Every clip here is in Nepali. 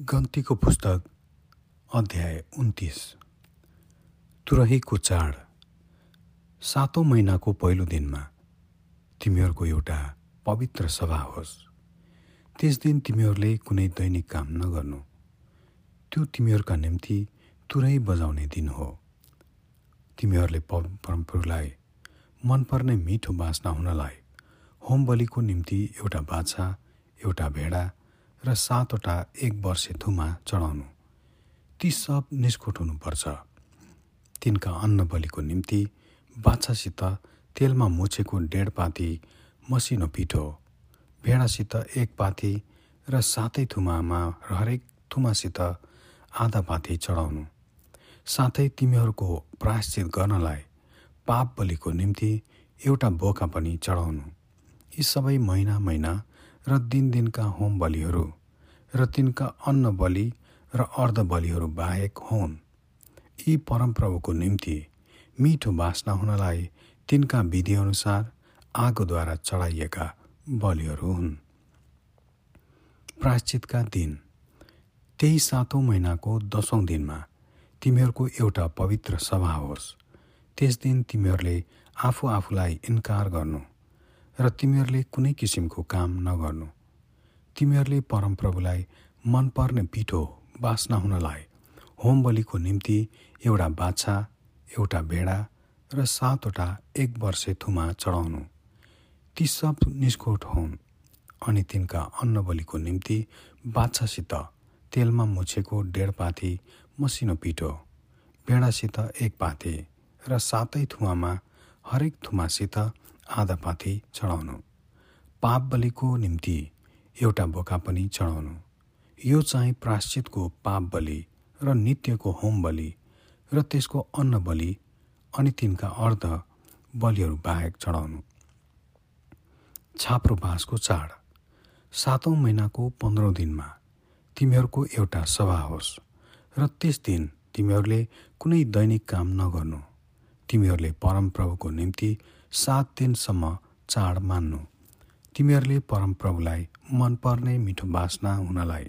गन्तीको पुस्तक अध्याय उन्तिस। तुरहीको चाड। सातौँ महिनाको पहिलो दिनमा तिमीहरूको एउटा पवित्र सभा होस्। त्यस दिन तिमीहरूले कुनै दैनिक काम नगर्नु। त्यो तिमीहरूका निम्ति तुरै बजाउने दिन हो। तिमीहरूले परमप्रभुलाई मनपर्ने मिठो बाँच्न हुनलाई होम बलिको निम्ति एउटा बाछा एउटा भेडा र सातवटा एक वर्षे थुमा चढाउनु। ती सब निष्कुट हुनुपर्छ। तिनका अन्न बलिको निम्ति बाछासित तेलमा मुछेको डेढ पाती मसिनो पिठो भेडासित एक पाथी र सातै थुमामा हरेक थुमासित आधा पाथी चढाउनु। साथै तिमीहरूको प्रायश्चित गर्नलाई पाप बलिको निम्ति एउटा बोका पनि चढाउनु। यी सबै महिना महिना र दिन दिनका होम बलिहरू र तिनका अन्न बलि र अर्ध बलिहरू बाहेक हुन्। यी परमप्रभुको निम्ति मिठो बास्ना हुनलाई तिनका विधिअनुसार आगोद्वारा चढाइएका बलिहरू हुन्। प्राश्चितका दिन त्यही सातौँ महिनाको दसौँ दिनमा तिमीहरूको एउटा पवित्र सभा होस्। त्यस दिन तिमीहरूले आफू आफूलाई इन्कार गर्नु। र तिमीहरूले कुनै किसिमको काम नगर्नु। तिमीहरूले परमप्रभुलाई मनपर्ने पिठो बाँच्न हुनलाई होम बलिको निम्ति एउटा बाछा एउटा भेडा र सातवटा एक वर्षे थुमा चढाउनु। ती सब निष्कोट हुन् अनि तिनका अन्न बलिको निम्ति बाछासित तेलमा मुछेको डेढ पाथी मसिनो पिठो भेडासित एक पाथी र सातै थुवामा हरेक थुमासित आधा पाथी चढाउनु। पाप बलिको निम्ति एउटा बोका पनि चढाउनु। यो चाहिँ प्राश्चितको पाप बलि र नित्यको होम बलि र त्यसको अन्न बलि अनि तिनका अर्ध बलिहरू बाहेक चढाउनु। छाप्रो बाँसको चाड। सातौँ महिनाको पन्ध्रौँ दिनमा तिमीहरूको एउटा सभा होस् र त्यस दिन तिमीहरूले कुनै दैनिक काम नगर्नु। तिमीहरूले परमप्रभुको निम्ति सात दिनसम्म चाड मान्नु। तिमीहरूले परमप्रभुलाई मनपर्ने मिठो बासना हुनलाई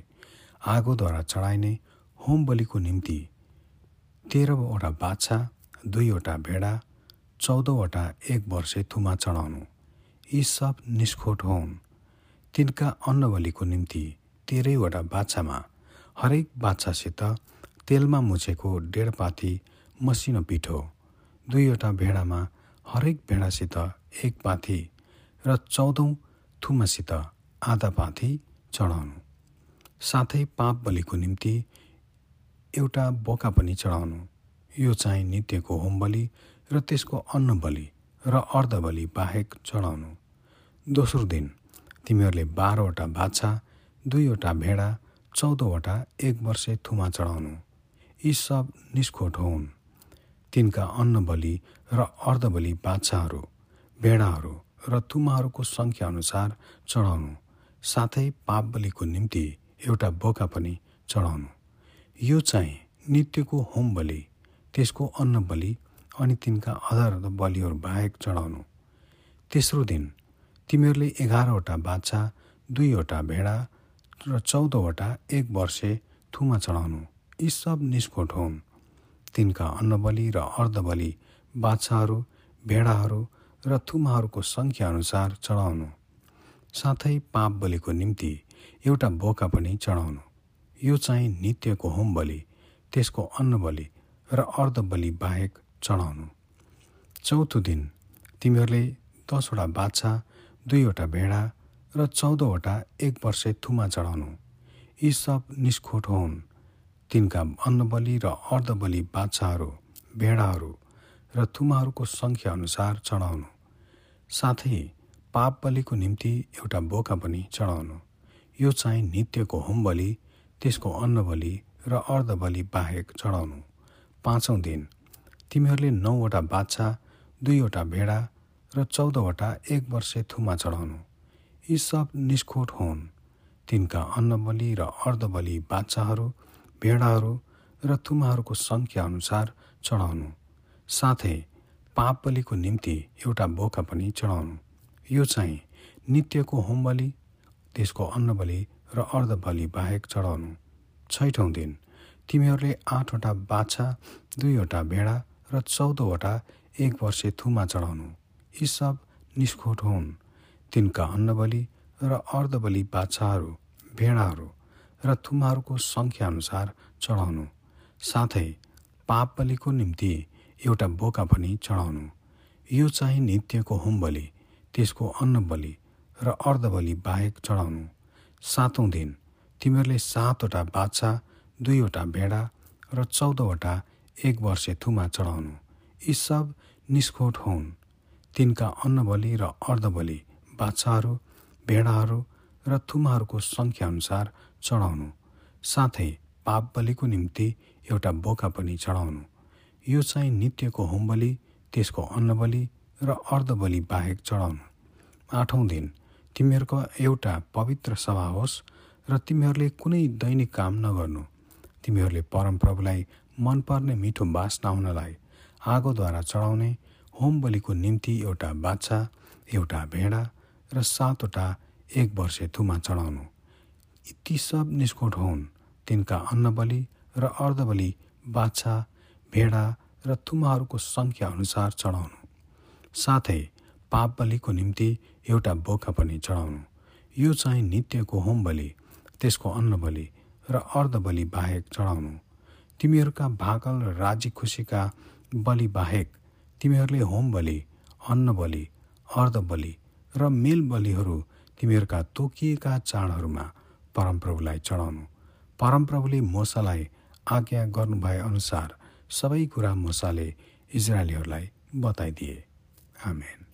आगोद्वारा चढाइने होम बलिको निम्ति तेह्रवटा बाछा दुईवटा भेडा चौधवटा एक वर्षे थुमा चढाउनु। यी सब निष्खोट हुन्। तिनका अन्न बलिको निम्ति तेह्रैवटा बाछामा हरेक बाछासित तेलमा मुछेको डेढ पाथी मसिनो पिठो दुईवटा भेडामा हरेक भेडासित एक पाथी र चौधौँ थुमासित आधा पाथी चढाउनु। साथै पाप बलिको निम्ति एउटा बोका पनि चढाउनु। यो चाहिँ नित्यको होम बलि र त्यसको अन्न बलि र अर्ध बलि बाहेक चढाउनु। दोस्रो दिन तिमीहरूले बाह्रवटा बाछा दुईवटा भेडा चौधवटा एक वर्षे थुमा चढाउनु। यी सब निष्खोट हुन्। तिनका अन्न बलि र अर्धबलि बाछाहरू भेडाहरू र तुमाहरूको अनुसार चढाउनु साथै पाप बलिको निम्ति एउटा बोका पनि चढाउनु। यो चाहिँ नित्यको होम बलि त्यसको अन्न बलि अनि तिनका अधार बलिहरू बाहेक चढाउनु। तेस्रो दिन तिमीहरूले एघारवटा बाछा दुईवटा भेडा र चौधवटा एक वर्षे थुमा चढाउनु। यी सब निष्कोट हुन्। तिनका अन्नबली र अर्धबली बाछाहरू भेडाहरू र थुमाहरूको अनुसार चढाउनु। साथै पाप बलिको निम्ति एउटा बोका पनि चढाउनु। यो चाहिँ नित्यको होम बलि त्यसको अन्न बलि र अर्ध बलि बाहेक चढाउनु। चौथो दिन तिमीहरूले दसवटा बाछा दुईवटा भेडा र चौधवटा एक वर्षे थुमा चढाउनु। यी सब निष्खोट हुन्। तिनका अन्नबली र अर्धबली बाछाहरू भेडाहरू र थुमाहरूको अनुसार चढाउनु। साथै पाप बलिको निम्ति एउटा बोका पनि चढाउनु। यो चाहिँ नित्यको होम बलि त्यसको अन्न बलि र अर्धबली बाहेक चढाउनु। पाँचौँ दिन तिमीहरूले नौवटा बाछा दुईवटा भेडा र चौधवटा एक वर्षे थुमा चढाउनु। यी सब निष्खोट हुन्। तिनका अन्नबली र अर्धबली बाछाहरू भेडाहरू र तुमाहरूको अनुसार चढाउनु। साथै पाप बलिको निम्ति एउटा बोका पनि चढाउनु। यो चाहिँ नित्यको होम बलि त्यसको अन्न बलि र अर्ध बलि बाहेक चढाउनु। छैठौँ दिन तिमीहरूले आठवटा बाछा दुईवटा भेडा र चौधवटा एक वर्षे थुमा चढाउनु। यी सब निष्खोट हुन्। तिनका अन्नबली र अर्धबली बाछाहरू भेडाहरू र थुमाहरूको सङ्ख्याअनुसार चढाउनु। साथै पाप बलिको निम्ति एउटा बोका पनि चढाउनु। यो चाहिँ नित्यको होम बलि त्यसको अन्न बलि र अर्धबली बाहेक चढाउनु। सातौँ दिन तिमीहरूले सातवटा बाछा दुईवटा भेडा र चौधवटा एक वर्षे थुमा चढाउनु। यी सब निष्खोट हुन्। तिनका अन्नबली र अर्धबली बाछाहरू भेडाहरू र थुमाहरूको सङ्ख्याअनुसार चढाउनु। साथै पाप बलिको निम्ति एउटा बोका पनि चढाउनु। यो चाहिँ नित्यको होमबली त्यसको अन्नबली र अर्धबली बाहेक चढाउनु। आठौँ दिन तिमीहरूको एउटा पवित्र सभा होस् र तिमीहरूले कुनै दैनिक काम नगर्नु। तिमीहरूले परमप्रभुलाई मनपर्ने मिठो बास्ना आउनलाई आगोद्वारा चढाउने होम बलिको निम्ति एउटा बाछा एउटा भेडा र सातवटा एक वर्षे थुमा चढाउनु। ती सब निष्कोट हुन् तिनका अन्नबली र अर्धबली बाछा भेडा र थुमाहरूको सङ्ख्या अनुसार चढाउनु। साथै पाप बलिको निम्ति एउटा बोका पनि चढाउनु। यो चाहिँ नित्यको होम बलि त्यसको अन्न बलि र अर्ध बलि बाहेक चढाउनु। तिमीहरूका भाकल र राजी खुसीका बलि बाहेक तिमीहरूले होम बलि अन्न बलि अर्ध बलि र मेल बलिहरू तिमीहरूका तोकिएका चाडहरूमा परमप्रभुलाई चढाउनु। परमप्रभुले मोसालाई आज्ञा गर्नुभए अनुसार सबै कुरा मोसाले इजरायलीहरूलाई बताइदिए। आमेन।